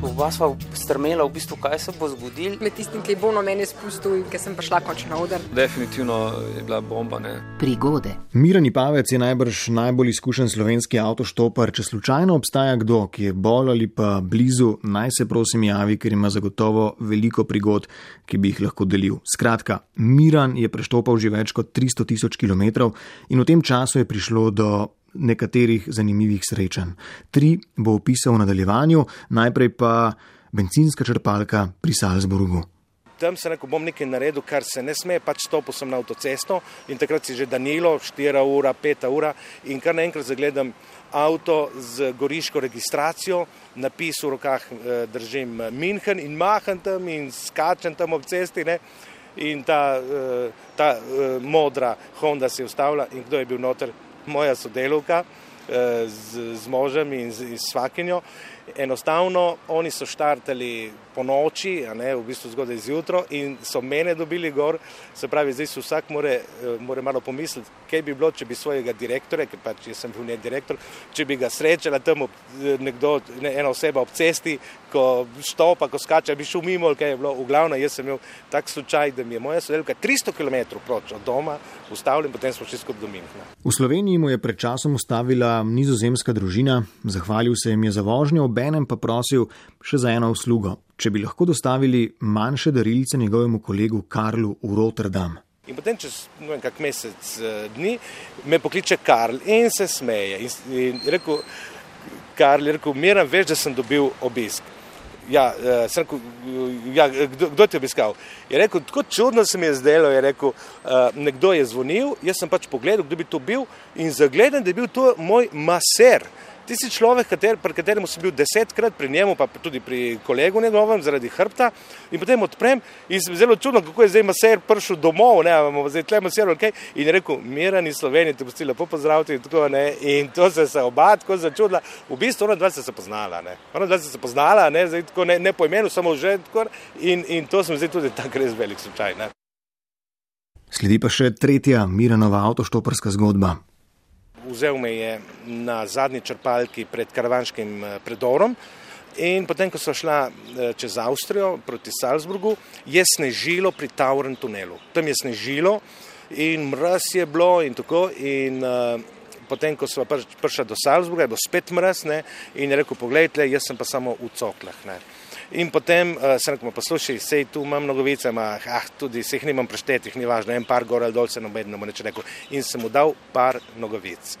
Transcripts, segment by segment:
Oba sva strmela, v bistvu, kaj se bo zgodilo. Med tistim, ki je bolno meni spustil in ki sem prišla končno na oder. Definitivno je bila bomba. Ne. Prigode. Mirani Pavec je najbrž najbolj izkušen slovenski avtoštopar. Če slučajno obstaja kdo, ki je bolj ali pa blizu, naj se prosim javi, ker ima zagotovo veliko prigod, ki bi jih lahko delil. Skratka, Miran je preštopal že več kot 300 tisoč km in v tem času je prišlo do nekaterih zanimivih srečanj. Tri bo opisal v nadaljevanju, najprej pa benzinska črpalka pri Salzburgu. Tam sem rekel, bom nekaj naredil, kar se ne sme, pač stopil sem na avtocesto in takrat si že Danilo, 4 ura, 5 ura in kar naenkrat zagledam avto z goriško registracijo, napis v rokah eh, držim München in maham tam in skačem tam ob cesti ne? in ta, eh, ta eh, modra Honda se je ustavila in kdo je bil noter, moja sodelovka z, z možem in z svakinjo. Enostavno, oni so štartali po noči, ne, v bistvu zgodaj zjutraj in so mene dobili gor. Se pravi, zdaj se vsak more, more malo pomisliti, kaj bi bilo, če bi svojega direktorja, ker pač jaz sem bil ne direktor, če bi ga srečala tam nekdo, ne, ena oseba ob cesti, ko štopa, ko skače, bi šel mimo, kaj je bilo. V glavnem, jaz sem imel tak slučaj, da mi je moja sodelovka 300 km proč od doma ustavila in potem smo šli skupaj do Minhna. V Sloveniji mu je pred časom ustavila nizozemska družina, zahvalil se jim je za vožnjo, obenem pa prosil še za eno uslugo če bi lahko dostavili manjše darilce njegovemu kolegu Karlu v Rotterdam. In potem, čez no, kak mesec dni, me pokliče Karl in se smeje. In, in rekel, Karl je rekel, miram, veš, da sem dobil obisk. Ja, sem rekel, ja, kdo, kdo ti je obiskal? Je rekel, tako čudno se mi je zdelo, je rekel, nekdo je zvonil, jaz sem pač pogledal, kdo bi to bil in zagledam, da je bil to moj maser. Ti si človek, kater, pri katerem sem bil desetkrat, pri njemu, pa tudi pri kolegu njegovem, zaradi hrbta. In potem odprem in sem zelo čudno, kako je zdaj maser prišel domov, ne, imamo zdaj tle maser, ok. In je rekel, miran iz Slovenije, te bosti lepo pozdraviti in tako ne. In to se je oba tako začudila. V bistvu ona dva se je poznala, ne. Ona dva se je poznala, ne, zdaj tako ne, ne po imenu, samo že tako. In, in to sem zdaj tudi tak res velik slučaj, ne. Sledi pa še tretja Miranova avtoštoparska zgodba vzel me je na zadnji črpalki pred karavanškim predorom. In potem, ko so šla čez Avstrijo proti Salzburgu, je snežilo pri Tauren tunelu. Tam je snežilo in mraz je bilo in tako. In, uh, potem, ko smo prišli do Salzburga, je bilo spet mraz ne? in je rekel, pogledajte, jaz sem pa samo v coklah. Ne? In potem uh, sem rekel, poslušaj, sej tu imam nogovice, ma, ah, tudi se jih nimam preštetih, ni važno, en par gor ali dol se nobeno mu neče rekel. In sem mu dal par nogovic.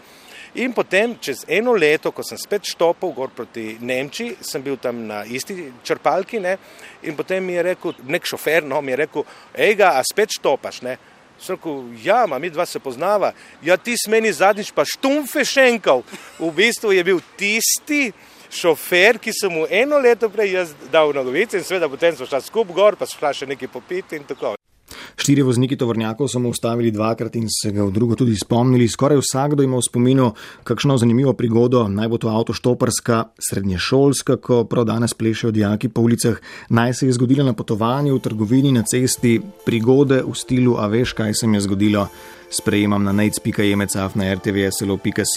In potem, čez eno leto, ko sem spet štopil gor proti Nemčiji, sem bil tam na isti črpalki ne? in potem mi je rekel, nek šofer, no, mi je rekel, ej ga, a spet štopaš, ne? Sem rekel, ja, ma, mi dva se poznava, ja, ti s meni zadnjič pa štumfe šenkal. V bistvu je bil tisti, šofer, ki sem mu eno leto prej jaz dal nogovice in seveda potem smo šli skup gor, pa smo šli še nekaj popiti in tako. Štiri vozniki tovornjakov so mu ustavili dvakrat in se ga v drugo tudi spomnili. Skoraj vsakdo ima v spominu kakšno zanimivo prigodo, naj bo to avtoštoparska, srednješolska, ko prav danes plešejo dijaki po ulicah, naj se je zgodila na potovanju, v trgovini, na cesti, prigode v stilu, a veš, kaj se mi je zgodilo, sprejemam na nec.jemecaf na rtvslo.si.